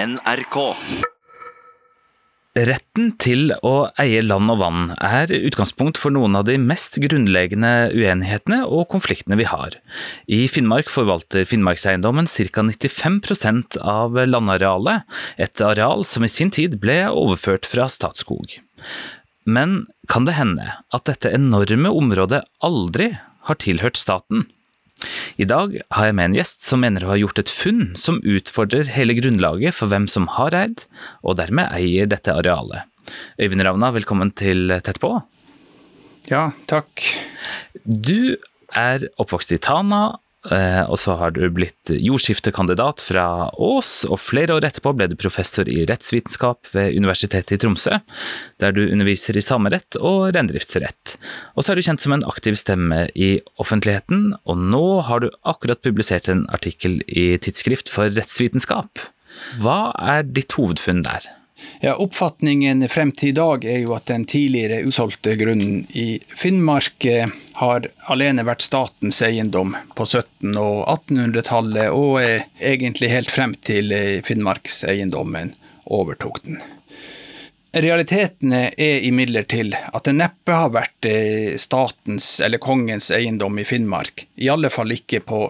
NRK. Retten til å eie land og vann er utgangspunkt for noen av de mest grunnleggende uenighetene og konfliktene vi har. I Finnmark forvalter Finnmarkseiendommen ca. 95% av landarealet, et areal som i sin tid ble overført fra Statskog. Men kan det hende at dette enorme området aldri har tilhørt staten? I dag har jeg med en gjest som mener å ha gjort et funn som utfordrer hele grunnlaget for hvem som har eid, og dermed eier dette arealet. Øyvind Ravna, velkommen til Tett på. Ja, takk. Du er oppvokst i Tana, og så har du blitt jordskiftekandidat fra Ås, og flere år etterpå ble du professor i rettsvitenskap ved Universitetet i Tromsø, der du underviser i samerett og reindriftsrett. Og så er du kjent som en aktiv stemme i offentligheten, og nå har du akkurat publisert en artikkel i Tidsskrift for rettsvitenskap. Hva er ditt hovedfunn der? Ja, Oppfatningen frem til i dag er jo at den tidligere usolgte grunnen i Finnmark eh, har alene vært statens eiendom på 1700- og 1800-tallet, og eh, egentlig helt frem til eh, Finnmarkseiendommen overtok den. Realitetene er imidlertid at det neppe har vært statens eller kongens eiendom i Finnmark, i alle fall ikke på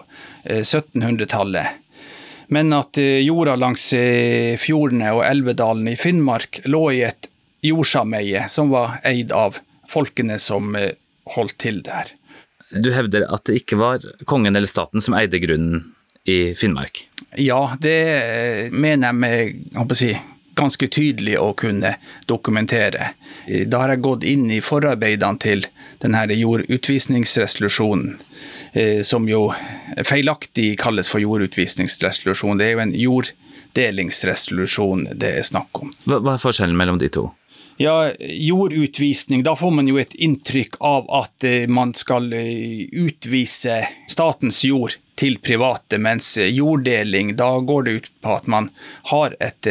1700-tallet men at eh, jorda langs eh, fjordene og elvedalen i Finnmark lå i et jordsameie som var eid av folkene som eh, holdt til der. Du hevder at det ikke var kongen eller staten som eide grunnen i Finnmark? Ja, det mener jeg med jeg si, ganske tydelig å kunne dokumentere. Da har jeg gått inn i forarbeidene til denne jordutvisningsresolusjonen Eh, som jo feilaktig kalles for jordutvisningsresolusjon. Det er jo en jorddelingsresolusjon det er snakk om. Hva, er forskjellen mellom de to? Ja, Jordutvisning, da får man jo et inntrykk av at eh, man skal eh, utvise statens jord til private, mens jorddeling, da går det ut på at man har et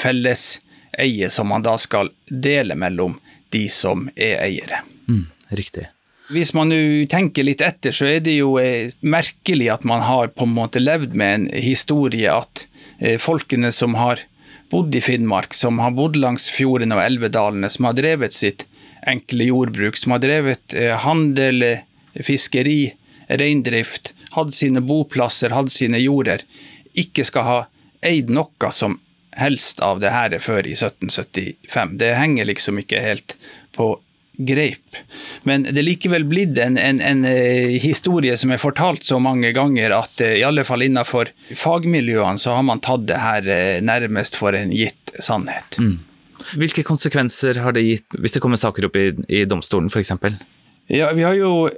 felleseie som man da skal dele mellom de som er eiere. Mm, riktig. Hvis man tenker litt etter, så er det jo eh, merkelig at man har på en måte levd med en historie at eh, folkene som har bodd i Finnmark, som har bodd langs fjorden og elvedalene, som har drevet sitt enkle jordbruk, som har drevet eh, handel, fiskeri, reindrift, hatt sine boplasser, hatt sine jorder, ikke skal ha eid noe som helst av det her før i 1775. Det henger liksom ikke helt på greip. Men det er likevel blitt en, en, en, eh, historie som er fortalt så mange ganger at eh, i alle fall innenfor fagmiljøene så har man tatt det her eh, nærmest for en gitt sannhet. Mm. Hvilke konsekvenser har det gitt hvis det kommer saker opp i, i domstolen f.eks.? Ja, vi har jo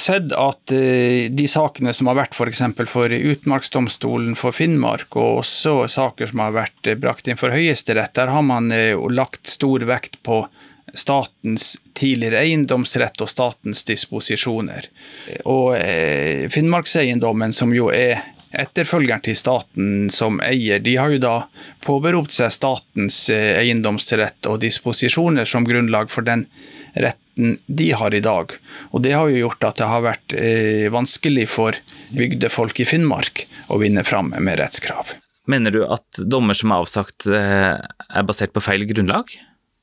sett at de sakene som har vært f.eks. For, for Utmarksdomstolen for Finnmark, og også saker som har vært brakt inn for Høyesterett, der har man lagt stor vekt på statens tidligere eiendomsrett og statens disposisjoner. Og eh, Finnmarkseiendommen, som jo er etterfølgeren til staten som eier, de har jo da påberopt seg statens eh, eiendomsrett og disposisjoner som grunnlag for den retten de har i dag. Og det har jo gjort at det har vært eh, vanskelig for bygdefolk i Finnmark å vinne fram med rettskrav. Mener du at dommer som er avsagt er basert på feil grunnlag?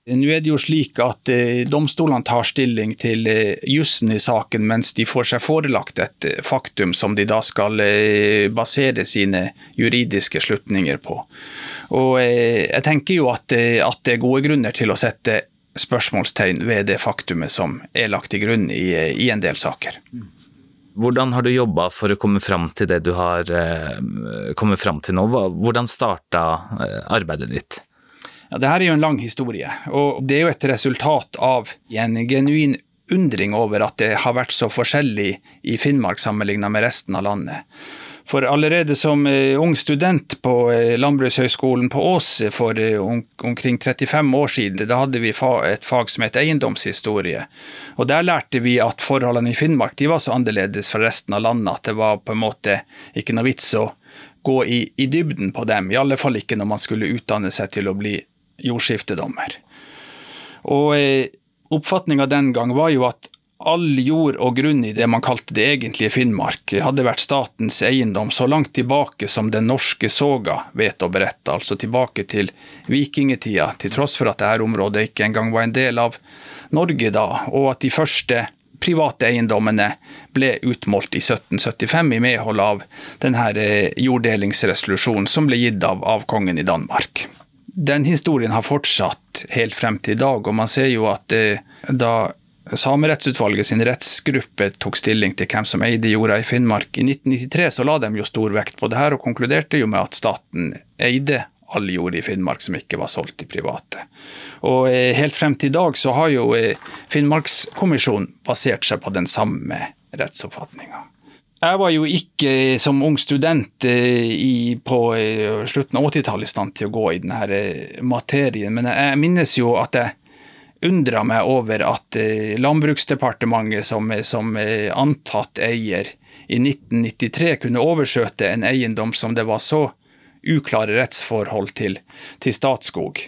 Nå er det jo slik at eh, domstolene tar stilling til eh, jussen i saken, mens de får seg forelagt et eh, faktum som de da skal eh, basere sine juridiske slutninger på. Og eh, jeg tenker jo at, eh, at, det er gode grunner til å sette spørsmålstegn ved det faktumet som er lagt til grunn i, i en del saker. Hvordan har du jobba for å komme fram til det du har kommet fram til nå? Hvordan starta arbeidet ditt? Ja, det her er jo en lang historie, og det er jo et resultat av en genuin undring over at det har vært så forskjellig i Finnmark sammenlignet med resten av landet. For allerede som eh, ung student på eh, Landbrukshøgskolen på Ås for eh, omkring 35 år siden, da hadde vi et fag som het eiendomshistorie. Og Der lærte vi at forholdene i Finnmark de var så annerledes fra resten av landet at det var på en måte ikke noe vits å gå i, i dybden på dem. I alle fall ikke når man skulle utdanne seg til å bli jordskiftedommer. Og eh, Oppfatninga den gang var jo at all jord og grunn i det man kalte det egentlige Finnmark, hadde vært statens eiendom så langt tilbake som den norske soga vet å berette, altså tilbake til vikingtida, til tross for at dette området ikke engang var en del av Norge da, og at de første private eiendommene ble utmålt i 1775 i medhold av denne eh, jorddelingsresolusjonen som ble gitt av, av kongen i Danmark. Den historien har fortsatt helt frem til i dag, og man ser jo at det, da Samerettsutvalget sin rettsgruppe tok stilling til hvem som eide jorda i Finnmark. I 1993 så la de jo stor vekt på det her, og konkluderte jo med at staten eide all jord i Finnmark som ikke var solgt til private. Og eh, helt frem til i dag så har jo eh, Finnmarkskommisjonen basert seg på den samme rettsoppfatninga. Jeg var jo ikke eh, som ung student i, på slutten av 80-tallet i stand til å gå i denne materien, men jeg minnes jo at jeg undra meg over at eh, Landbruksdepartementet, som, som antatt eier, i 1993 kunne overskjøte en eiendom som det var så uklare rettsforhold til, til Statskog.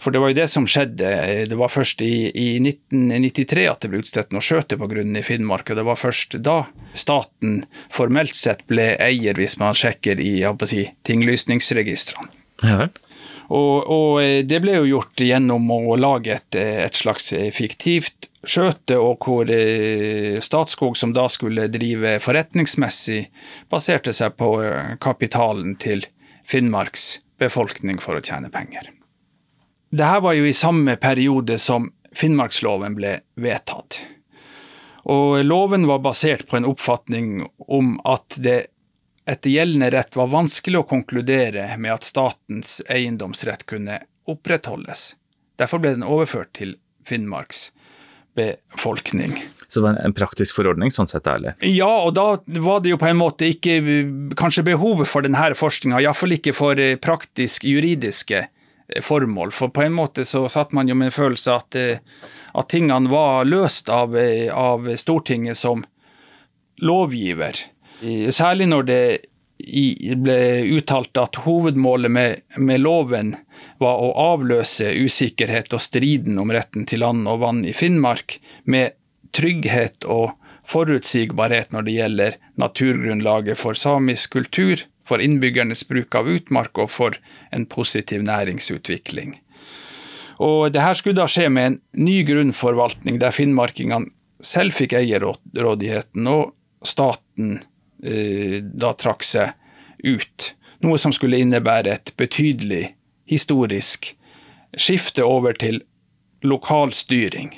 For det var jo det som skjedde. Det var først i, i 1993 at det ble utstedt noe skjøte på grunnen i Finnmark. Og det var først da staten formelt sett ble eier, hvis man sjekker i si, tinglysningsregistrene. Ja vel. Og, og, eh, det ble jo gjort gjennom å lage et, eh, et slags eh, fiktivt skjøte, og hvor Statskog, som da skulle drive forretningsmessig, baserte seg på kapitalen til Finnmarks befolkning for å tjene penger. Dette var jo i samme periode som Finnmarksloven ble vedtatt. Og loven var basert på en oppfatning om at det etter gjeldende rett var vanskelig å konkludere med at statens eiendomsrett kunne opprettholdes. Derfor ble den overført til Finnmarks befolkning. Så det var en praktisk forordning sånn sett, eller? Ja, og da var det jo på en måte ikke kanskje behovet for denne forskninga, iallfall ikke for eh, praktisk juridiske eh, formål. For på en måte så satt man jo med en følelse at, eh, at tingene var løst av, av Stortinget som lovgiver. Særlig når det ble uttalt at hovedmålet med, med, loven var å avløse usikkerhet og striden om retten til land og vann i Finnmark med trygghet og forutsigbarhet når det gjelder naturgrunnlaget for samisk kultur, for innbyggernes bruk av utmark og for en positiv næringsutvikling. Og det her skulle da skje med en ny grunnforvaltning der finnmarkingene selv fikk eierrådigheten, og staten Eh, da trakk seg ut. Noe som skulle innebære et betydelig historisk skifte over til lokal styring.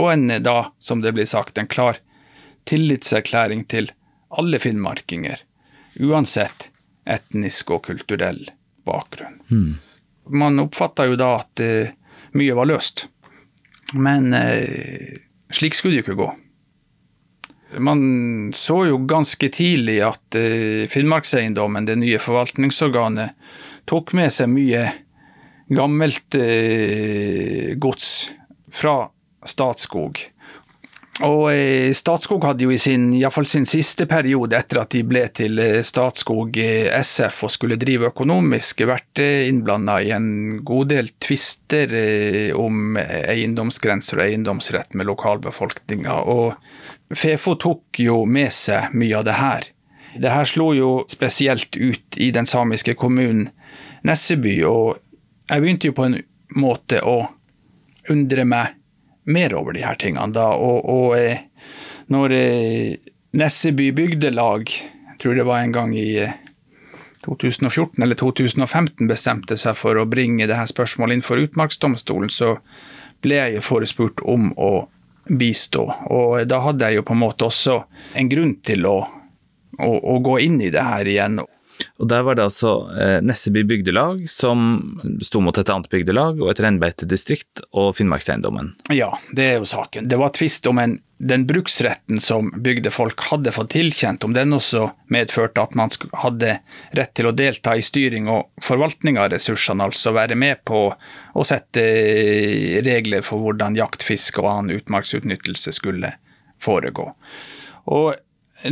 Og en da, som det blir sagt, en klar tillitserklæring til alle finnmarkinger, uansett etnisk og kulturell bakgrunn. Mm. Man oppfatta jo da at uh, mye var løst, men uh, slik skulle det jo ikke gå. Man så jo ganske tidlig at uh, Finnmarkseiendommen, det nye forvaltningsorganet, tok med seg mye gammelt gods fra Statskog. Og eh, Statskog hadde jo i sin, i fall sin siste periode etter at de ble til Statskog SF og skulle drive økonomisk, vært innblanda i en god del tvister om eiendomsgrenser og eiendomsrett med lokalbefolkninga. Og Fefo tok jo med seg mye av det her. Det her slo jo spesielt ut i den samiske kommunen Nesseby, og jeg begynte jo på en måte å undre meg mer over de her tingene da. Og, og eh, når eh, Nesseby bygdelag, jeg tror det var en gang i 2014 eh, eller 2015, bestemte seg for å bringe det her spørsmålet inn for utmarksdomstolen, så ble jeg forespurt om å bistå. Og da hadde jeg jo på en måte også en grunn til å, å, å gå inn i det her igjen. Og Der var det altså eh, Nesseby bygdelag som sto mot et annet bygdelag og et reinbeitedistrikt og Finnmarkseiendommen. Ja, det er jo saken. Det var tvist om en, den bruksretten som bygdefolk hadde fått tilkjent, om den også medførte at man hadde rett til å delta i styring og forvaltning av ressursene, altså være med på å sette regler for hvordan jakt, fiske og annen utmarksutnyttelse skulle foregå. Og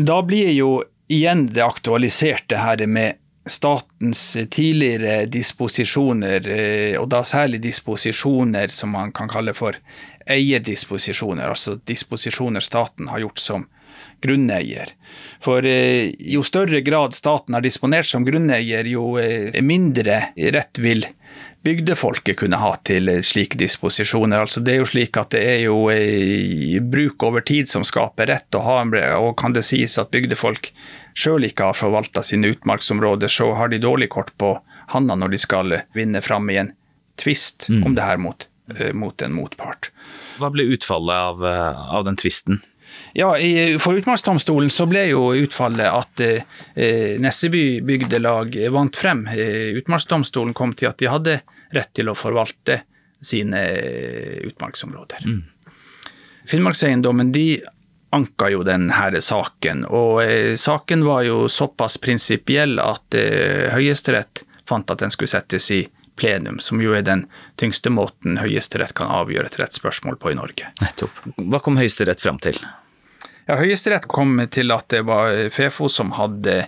da blir jo igjen det aktualiserte her med statens tidligere disposisjoner, eh, og da særlig disposisjoner som man kan kalle for eierdisposisjoner, altså disposisjoner staten har gjort som grunneier. For eh, jo større grad staten har disponert som grunneier, jo eh, mindre rett vil bygdefolket kunne ha til slike disposisjoner. Altså det er jo slik at det er jo eh, bruk over tid som skaper rett, og, ha, og kan det sies at bygdefolk sjøl ikke har forvalta sine utmarksområder, så har de dårlig kort på handa når de skal vinne fram i en tvist mm. om det her mot, mot, en motpart. Hva ble utfallet av, av den tvisten? Ja, For Utmarksdomstolen så ble jo utfallet at eh, Nesseby bygdelag vant frem. Eh, Utmarksdomstolen kom til at de hadde rett til å forvalte sine eh, utmarksområder. Mm. Finnmarkseiendommen de anka jo denne saken, og eh, saken var jo såpass prinsipiell at eh, Høyesterett fant at den skulle settes i plenum, som jo er den tyngste måten Høyesterett kan avgjøre et rettsspørsmål på i Norge. Nettopp. Hva kom Høyesterett fram til? Ja, Høyesterett kom til at det var Fefo som hadde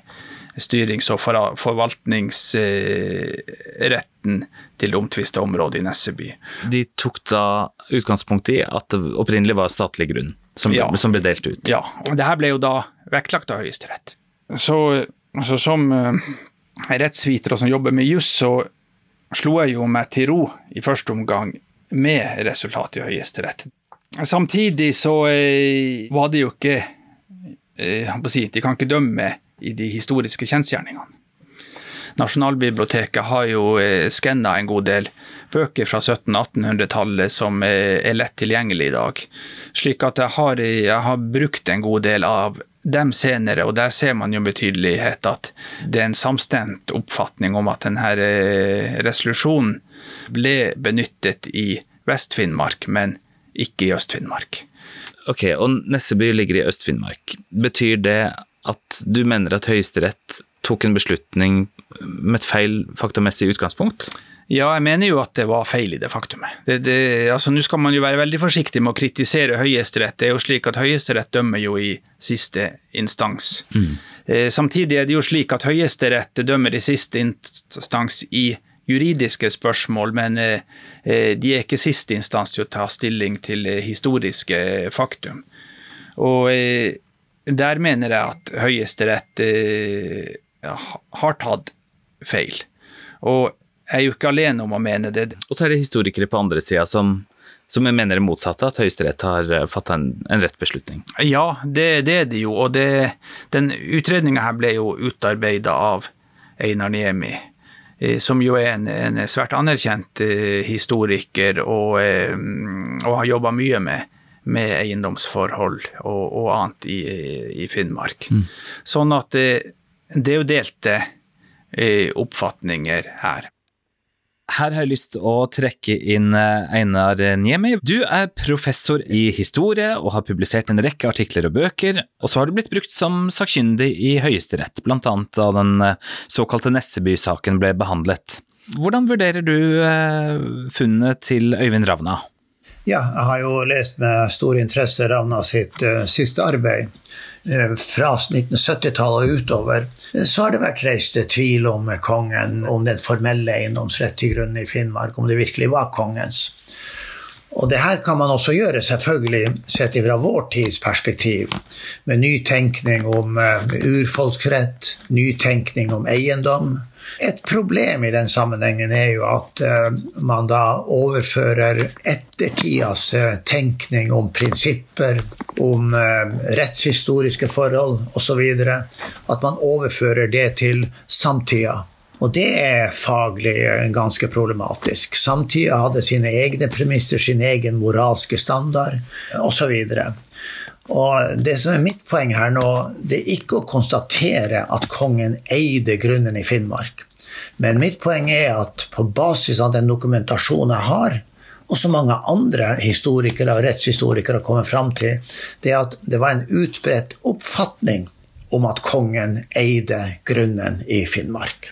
styrings- og forvaltningsretten til det omtvista området i Nesseby. De tok da utgangspunkt i at det opprinnelig var statlig grunn som, ja. som ble delt ut? Ja, og det her ble jo da vektlagt av Høyesterett. Så så, som uh, rettsviter og som jobber med juss, så slo jeg jo meg til ro i første omgang med resultatet i Høyesterett. Samtidig så eh, var det jo ikke eh, si, De kan ikke dømme i de historiske kjensgjerningene. Nasjonalbiblioteket har jo eh, skanna en god del bøker fra 1700-1800-tallet som er lett tilgjengelig i dag. Slik at jeg har, jeg har, brukt en god del av dem senere, og der ser man jo med tydelighet at det er en samstemt oppfatning om at denne resolusjonen ble benyttet i Vest-Finnmark, men ikke i Øst-Finnmark. Ok, og Nesseby ligger i Øst-Finnmark. Betyr det at du mener at Høyesterett tok en beslutning med et feil faktamessig utgangspunkt? Ja, jeg mener jo at det var feil i det faktumet. Det, det, altså, Nå skal man jo være veldig forsiktig med å kritisere Høyesterett. Det er jo slik at Høyesterett dømmer jo i siste instans. Mm. Eh, samtidig er det jo slik at Høyesterett dømmer i siste instans i juridiske spørsmål, men eh, eh, de er ikke siste instans til å ta stilling til eh, historiske faktum. Og der mener jeg at Høyesterett har tatt feil. Og jeg er jo ikke alene om å mene det. Og så er det historikere på andre sida som, som jeg mener det motsatte, at Høyesterett har fatta en, en, rett beslutning. Ja, det, det er det jo. Og det, den utredninga her ble jo utarbeida av Einar Niemi som jo er en, en svært anerkjent eh, historiker og, eh, og har jobba mye med, med eiendomsforhold og, og annet i, i Finnmark. Mm. Sånn at det, det er jo delte oppfatninger her. Her har jeg lyst til å trekke inn eh, Einar Niemi. Du er professor i historie og har publisert en rekke artikler og bøker, og så har du blitt brukt som sakkyndig i Høyesterett, bl.a. da den eh, såkalte Nesseby-saken ble behandlet. Hvordan vurderer du eh, funnet til Øyvind Ravna? Ja, jeg har jo lest med stor interesse Ravna sitt uh, siste arbeid. Uh, fra 1970-tallet og utover så har det vært reist tvil om kongen, om den formelle eiendomsrett til grunn i Finnmark, om det virkelig var kongens. Og det her kan man også gjøre, selvfølgelig sett fra vår tids perspektiv, med nytenkning om uh, urfolksrett, nytenkning om eiendom, et problem i den sammenhengen er jo at uh, man da overfører ettertidas uh, tenkning om prinsipper, om uh, rettshistoriske forhold osv. At man overfører det til samtida. Og det er faglig ganske problematisk. Samtida hadde sine egne premisser, sin egen moralske standard osv. Og det som er mitt poeng her nå, det er ikke å konstatere at kongen eide grunnen i Finnmark. Men mitt poeng er at på basis av den dokumentasjonen jeg har, og som mange andre historikere og rettshistorikere har kommet fram til, det er at det var en utbredt oppfatning om at kongen eide grunnen i Finnmark.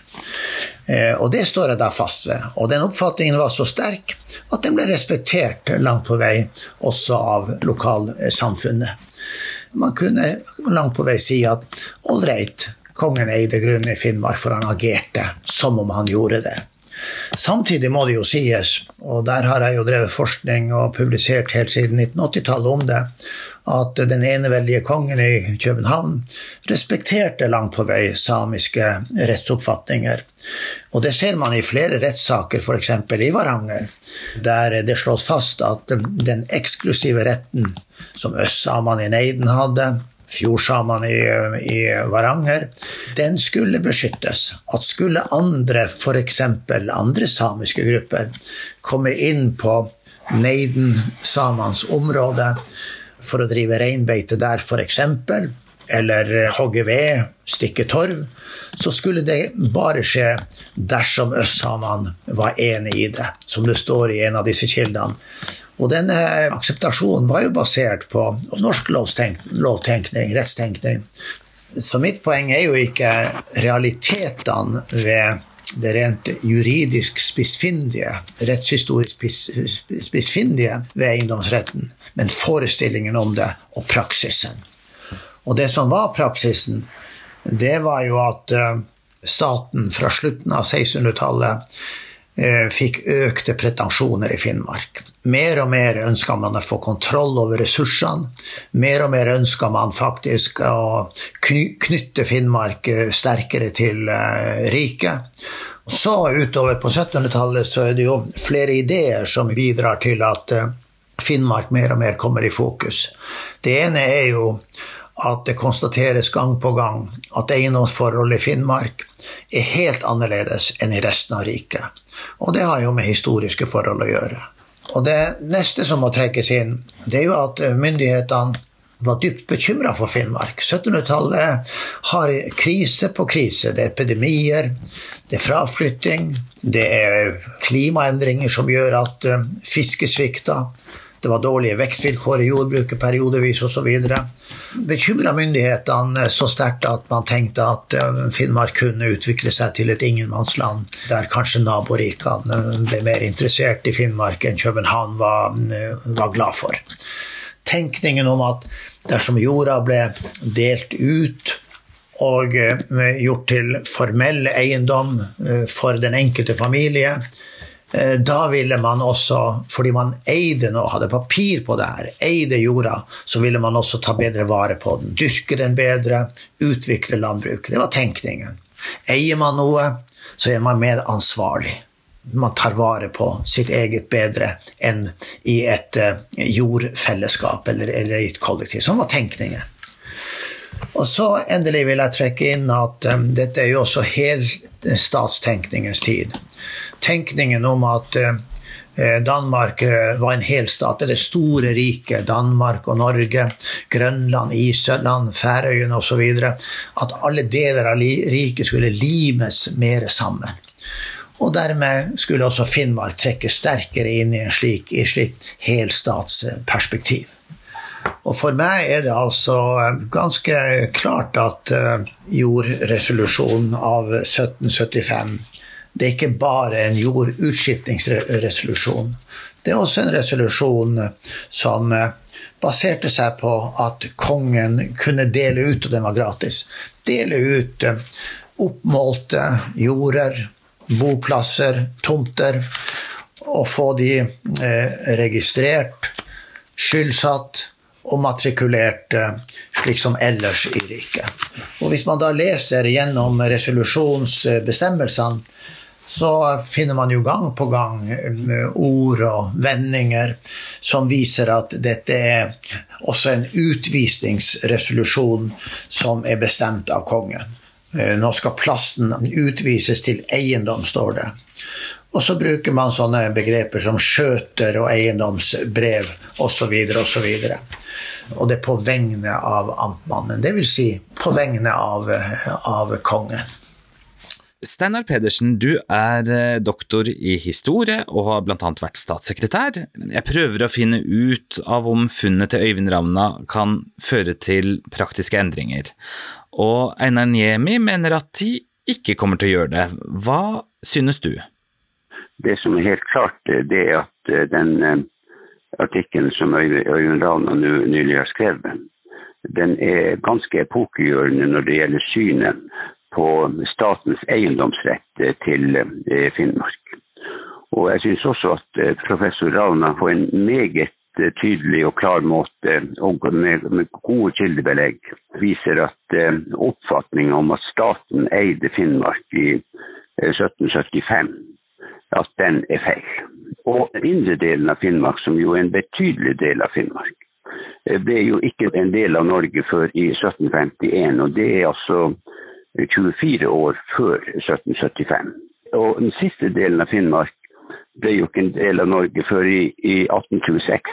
Eh, og det står jeg da fast ved. Og den oppfatningen var så sterk at den ble respektert langt på vei også av lokalsamfunnet. Man kunne langt på vei si at ålreit, Kongen eide grunnen i Finnmark, for han agerte som om han gjorde det. Samtidig må det jo sies, og der har jeg jo drevet forskning og publisert helt siden 1980-tallet om det, at den eneveldige kongen i København respekterte langt på vei samiske rettsoppfatninger. Og det ser man i flere rettssaker, f.eks. i Varanger, der det slås fast at den eksklusive retten som østsamene i Neiden hadde, fjordsamene i, i, Varanger, den skulle beskyttes. At skulle andre, f.eks. andre samiske grupper, komme inn på Neiden-samenes område for å drive reinbeite der, f.eks., eller hogge ved, stikke torv, så skulle det bare skje dersom østsamene var enig i det, som det står i en av disse kildene. Og denne akseptasjonen var jo basert på norsk lovtenkning, rettstenkning. Så mitt poeng er jo ikke realitetene ved det rent juridisk spissfindige, rettshistorisk spissfindige ved eiendomsretten, men forestillingen om det og praksisen. Og det som var praksisen, det var jo at eh, staten fra slutten av 1600-tallet eh, fikk økte pretensjoner i Finnmark. Mer og mer ønska man å få kontroll over ressursene. Mer og mer ønska man faktisk å knytte Finnmark eh, sterkere til eh, riket. Så utover på 1700-tallet så er det jo flere ideer som bidrar til at eh, Finnmark mer og mer kommer i fokus. Det ene er jo at det konstateres gang på gang at eiendomsforholdet i Finnmark er helt annerledes enn i resten av riket. Og det har jo med historiske forhold å gjøre. Og det neste som må trekkes inn, det er jo at myndighetene var dypt bekymra for Finnmark. 1700-tallet har krise på krise. Det er epidemier, det er fraflytting, det er klimaendringer som gjør at eh, fisket svikter. Det var dårlige vekstvilkår i jordbruket periodevis osv. Bekymra myndighetene så sterkt at man tenkte at eh, Finnmark kunne utvikle seg til et ingenmannsland, der kanskje naborikene ble mer interessert i Finnmark enn København var, eh, var glad for. Tenkningen om at dersom jorda ble delt ut og eh, gjort til formell eiendom for den enkelte familie, Eh, da ville man også, fordi man eide noe, hadde papir på det her, eide jorda, så ville man også ta bedre vare på den. Dyrke den bedre, utvikle landbruket. Det var tenkningen. Eier man noe, så er man mer ansvarlig. Man tar vare på sitt eget bedre enn i et eh, jordfellesskap eller, i et kollektiv. Sånn var tenkningen. Og så endelig vil jeg trekke inn at um, dette er jo også helstatstenkningens tid tenkningen om at eh, eh, Danmark eh, var en helstat. Det store riket, Danmark og Norge, Grønland, Island, Færøyene osv. At alle deler av riket skulle limes mer sammen. Og dermed skulle også Finnmark trekke sterkere inn i en slik, i slik helstatsperspektiv. Og for meg er det altså ganske klart at jordresolusjonen av 1775 det er ikke bare en jordutskiftingsresolusjon. Det er også en resolusjon som eh, baserte seg på at kongen kunne dele ut, og den var gratis, dele ut eh, oppmålte jorder, boplasser, tomter, og få de eh, registrert, skyldsatt og matrikulert slik som ellers i riket. Og Hvis man da leser gjennom resolusjonsbestemmelsene, så finner man jo gang på gang eh, ord og vendinger som viser at dette er også en utvisningsresolusjon som er bestemt av kongen. Eh, nå skal plassen utvises til eiendom, står det. Og så bruker man sånne begreper som skjøter og eiendomsbrev osv. osv. Og det er på vegne av amtmannen. Dvs. Si på vegne av, av kongen. Steinar Pedersen, du er eh, doktor i historie og har bl.a. vært statssekretær. Jeg prøver å finne ut av om funnet til Øyvind Ravna kan føre til praktiske endringer. Og Einar Niemi mener at de ikke kommer til å gjøre det. Hva synes du? Det som er helt klart, det er at eh, den eh, artikkelen som Øyvind Ravna nylig har skrevet, den er ganske epokegjørende når det gjelder synet på statens eiendomsrett til eh, Finnmark. Og jeg syns også at eh, professor Ravna på en meget eh, tydelig og klar måte og med, gode kildebelegg viser at oppfatningen om at staten eide Finnmark i 1775, at den er feil. Og indre delen av Finnmark, som jo er en betydelig del av Finnmark, ble jo ikke en del av Norge før i 1751. Og det er altså 24 år før 1775. Og den siste delen av Finnmark ble jo ikke en del av Norge før i, i 1826.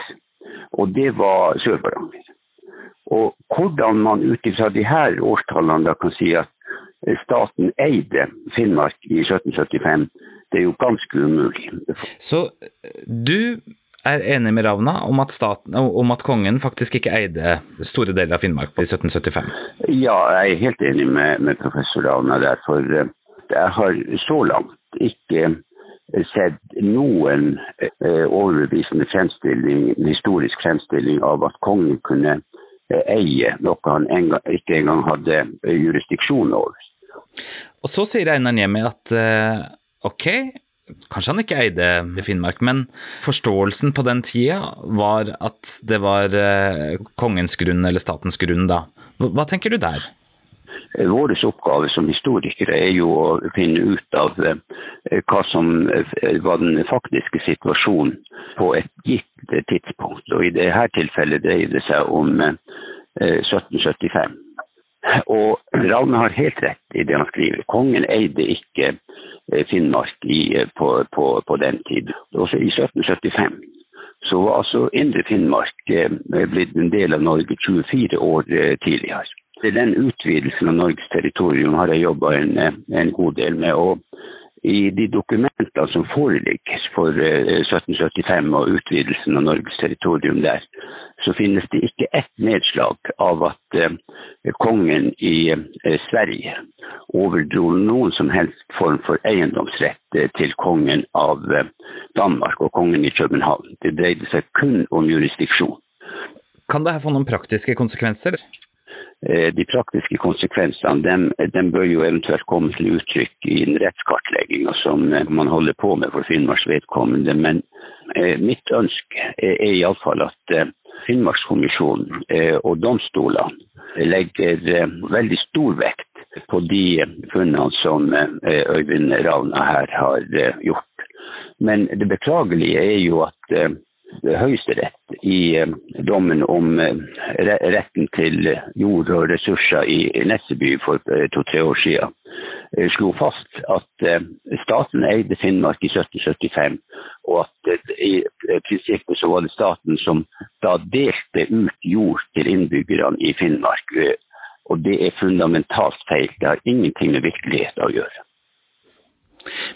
Og det var Sør-Varanger. Og hvordan man ut ifra de her årstallene da kan si at staten eide Finnmark i 1775, det er jo ganske umulig. Så du er enig med Ravna om at, staten, om at kongen faktisk ikke eide store deler av Finnmark i 1775? Ja, jeg er helt enig med, med professor Ravna der. For eh, jeg har så langt ikke sett noen eh, overbevisende fremstilling, historisk fremstilling av at kongen kunne eh, eie noe han en gang, ikke engang hadde eh, jurisdiksjon over. Og så sier Einar Niemi at ok, kanskje han ikke eide Finnmark, men forståelsen på den tida var at det var kongens grunn eller statens grunn da. Hva tenker du der? Vår oppgave som historikere er jo å finne ut av eh, hva som eh, var den faktiske situasjonen på et gitt tidspunkt. Og I dette tilfellet dreier det seg om 1775. Eh, Og Ravne har helt rett i det han skriver. Kongen eide ikke Finnmark i, på, på, på, den tid. Også i 1775 så var altså Indre Finnmark blitt en del av Norge 24 år tidligere den utvidelsen av Norges territorium har jeg jobba en, en, god del med. og i de dokumentene som foreligger for 1775 eh, og utvidelsen av Norges territorium der, så finnes det ikke ett nedslag av at eh, kongen i eh, Sverige overdro noen som helst form for eiendomsrett til kongen av Danmark og kongen i København. Det dreide seg kun om jurisdiksjon. Kan dette få noen praktiske konsekvenser? Eh, de praktiske konsekvensene dem, dem, bør jo eventuelt komme til uttrykk i den rettskartlegginga som eh, man holder på med for Finnmarks vedkommende. Men eh, mitt ønske er, iallfall at eh, Finnmarkskommisjonen eh, og domstolene legger eh, veldig stor vekt på de funnene som Øyvind Ravna her har gjort. Men det beklagelige er jo at Høyesterett i eh, dommen om eh, retten til jord og ressurser i Nesseby for eh, to-tre år siden slo fast at staten eide Finnmark i 1775, og at i prinsippet så var det staten som da delte ut jord til innbyggerne i Finnmark. Og det er fundamentalt feil. Det har ingenting med virkelighet å gjøre.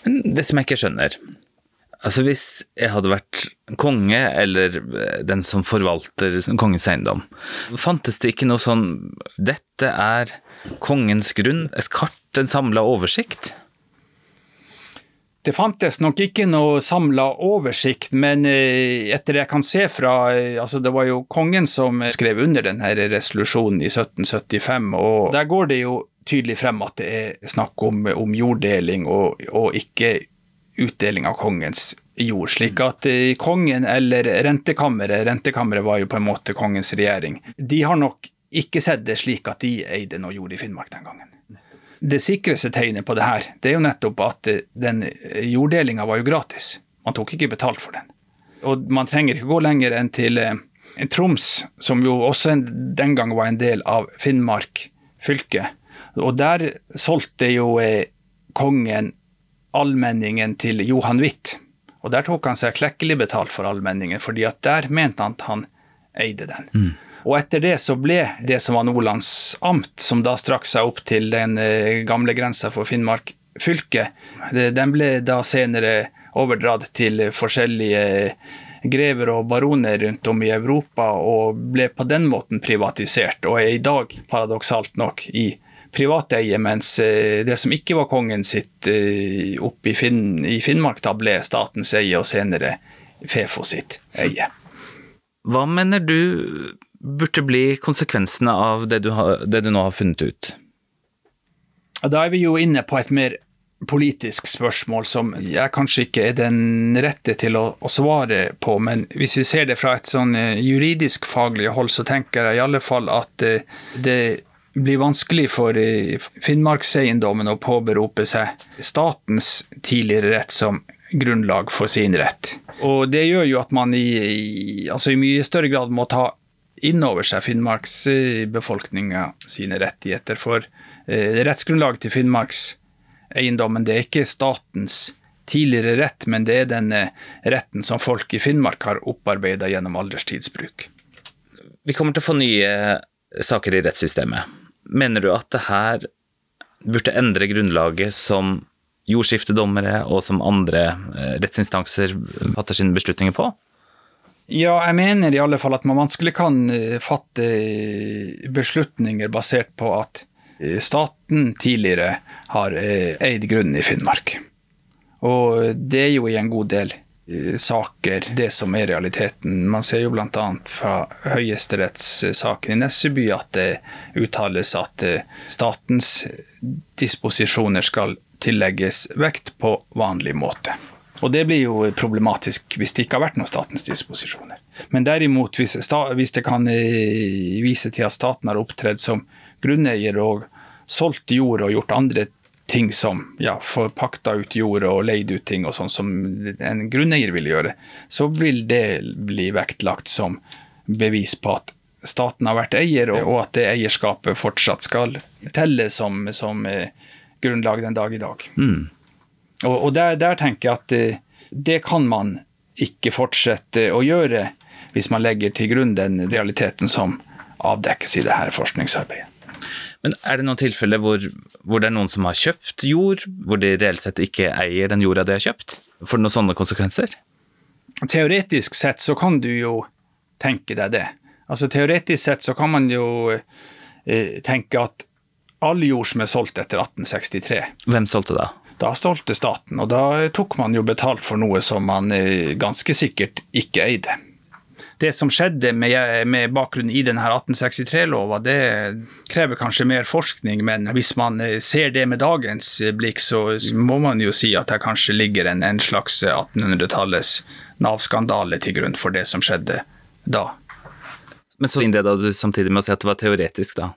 Men det som jeg ikke skjønner, Altså Hvis jeg hadde vært konge, eller eh, den som forvalter kongens eiendom, fantes det ikke noe sånn Dette er kongens grunn, et kart, en samla oversikt? Det fantes nok ikke noe samla oversikt, men eh, etter det jeg kan se fra eh, altså Det var jo kongen som skrev under denne resolusjonen i 1775, og der går det jo tydelig frem at det er snakk om, om jorddeling og, og ikke utdeling av kongens jord. Slik at eh, kongen eller rentekammeret, rentekammeret var jo på en måte kongens regjering, de har nok ikke sett det slik at de eide noe jord i Finnmark den gangen. Det sikreste tegnet på det her, det er jo nettopp at eh, den jorddelinga var jo gratis. Man tok ikke betalt for den. Og man trenger ikke gå lenger enn til eh, Troms, som jo også den gang var en del av Finnmark fylke. Og der solgte jo kongen allmenningen til Johan Witt. Og der tok han seg klekkelig betalt for allmenningen, fordi at der mente han at han eide den. Mm. Og etter det så ble det som var Nordlands amt, som da strakk seg opp til den eh, gamle grensa for Finnmark fylke, den ble da senere overdratt til forskjellige grever og baroner rundt om i Europa, og ble på den måten privatisert, og er i dag, paradoksalt nok, i privateie, mens eh, det som ikke var kongen sitt eh, oppe i, Finn, i Finnmark, da ble statens eie, og senere Fefo sitt eie. Hva mener du burde bli konsekvensene av det du, har, det du nå har funnet ut? Da er vi jo inne på et mer politisk spørsmål som jeg kanskje ikke er den rette til å, å, svare på, men hvis vi ser det fra et sånn eh, juridisk faglig hold, så tenker jeg i alle fall at det det blir vanskelig for eh, Finnmarkseiendommen å påberope seg statens tidligere rett som grunnlag for sin rett. Og det gjør jo at man i, i, altså i mye større grad må ta inn over seg finnmarksbefolkninga sine rettigheter. For eh, rettsgrunnlaget til Finnmarks eiendommen. Det er ikke statens tidligere rett, men det er den retten som folk i Finnmark har opparbeida gjennom alderstidsbruk. Vi kommer til å få nye saker i rettssystemet. Mener du at det her burde endre grunnlaget som jordskiftedommere og som andre eh, rettsinstanser fatter sine beslutninger på? Ja, jeg mener i alle fall at man vanskelig kan eh, fatte beslutninger basert på at Eh, staten tidligere har eh, eid grunnen i Finnmark. Og det er jo i en god del eh, saker det som er realiteten. Man ser jo bl.a. fra høyesterettssaken i Nesseby at det uttales at statens disposisjoner skal tillegges vekt på vanlig måte. Og det blir jo problematisk hvis det ikke har vært noen statens disposisjoner. Men derimot, hvis, hvis det kan vise til at staten har opptredd som grunneier og solgt jord og gjort andre ting som ja, får pakta ut jord og leid ut ting og sånn som en grunneier vil gjøre, så vil det bli vektlagt som bevis på at staten har vært eier, og at det eierskapet fortsatt skal telle som, som eh, grunnlag den dag i dag. Mm. Og, og der, der, tenker jeg at det, eh, det kan man ikke fortsette å gjøre hvis man legger til grunn den realiteten som avdekkes i det her forskningsarbeidet. Men er det noen tilfeller hvor, hvor, det er noen som har kjøpt jord, hvor de reelt sett ikke eier den jorda de har kjøpt? Får det noen sånne konsekvenser? Teoretisk sett så kan du jo tenke deg det. Altså Teoretisk sett så kan man jo eh, tenke at all jord som er solgt etter 1863 Hvem solgte da? Da solgte staten, og da tok man jo betalt for noe som man eh, ganske sikkert ikke eide det som skjedde med, med bakgrunn i denne 1863-lova, det krever kanskje mer forskning, men hvis man eh, ser det med dagens blikk, så må man jo si at det kanskje ligger en, en slags 1800-tallets Nav-skandale til grunn for det som skjedde da. Men så innleda du samtidig med å si at det var teoretisk, da?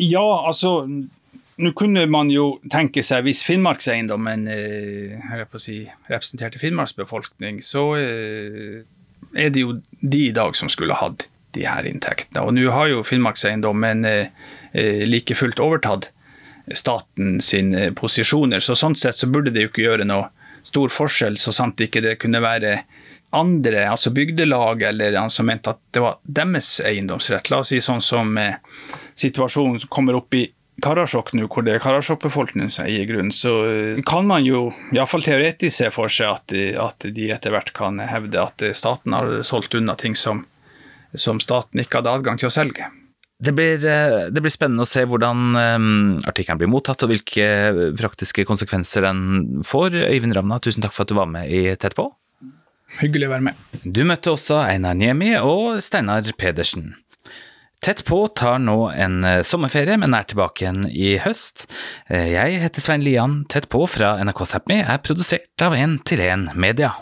Ja, altså nå kunne man jo tenke seg, hvis Finnmarkseiendommen eh, si, representerte Finnmarks befolkning, så eh, er det jo de i dag som skulle hatt de her inntektene. Og nå har jo Finnmarkseiendommen eh, eh, like fullt overtatt staten sine posisjoner, så sånn sett så burde det jo ikke gjøre noe stor forskjell, så sant ikke det kunne være andre, altså bygdelag, eller han som mente at det var deres eiendomsrett. La oss si sånn som eh, situasjonen som kommer opp i Karasjok nå, hvor det er Karasjok-befolkningen som eier grunnen, så eh, kan man jo iallfall teoretisk se for seg at de, at de etter hvert kan hevde at staten har solgt unna ting som, som staten ikke hadde adgang til å selge. Det blir, eh, det blir, spennende å se hvordan artikkelen blir mottatt, og hvilke praktiske konsekvenser den får. Øyvind Ramna, tusen takk for at du var med i Tett på. Hyggelig å være med. Du møtte også Einar Niemi og Steinar Pedersen. Tett på tar nå en eh, sommerferie, men er tilbake igjen i høst. Eh, jeg heter Svein Lian. Tett på fra NRK Sápmi er produsert av 1 til 1 Media.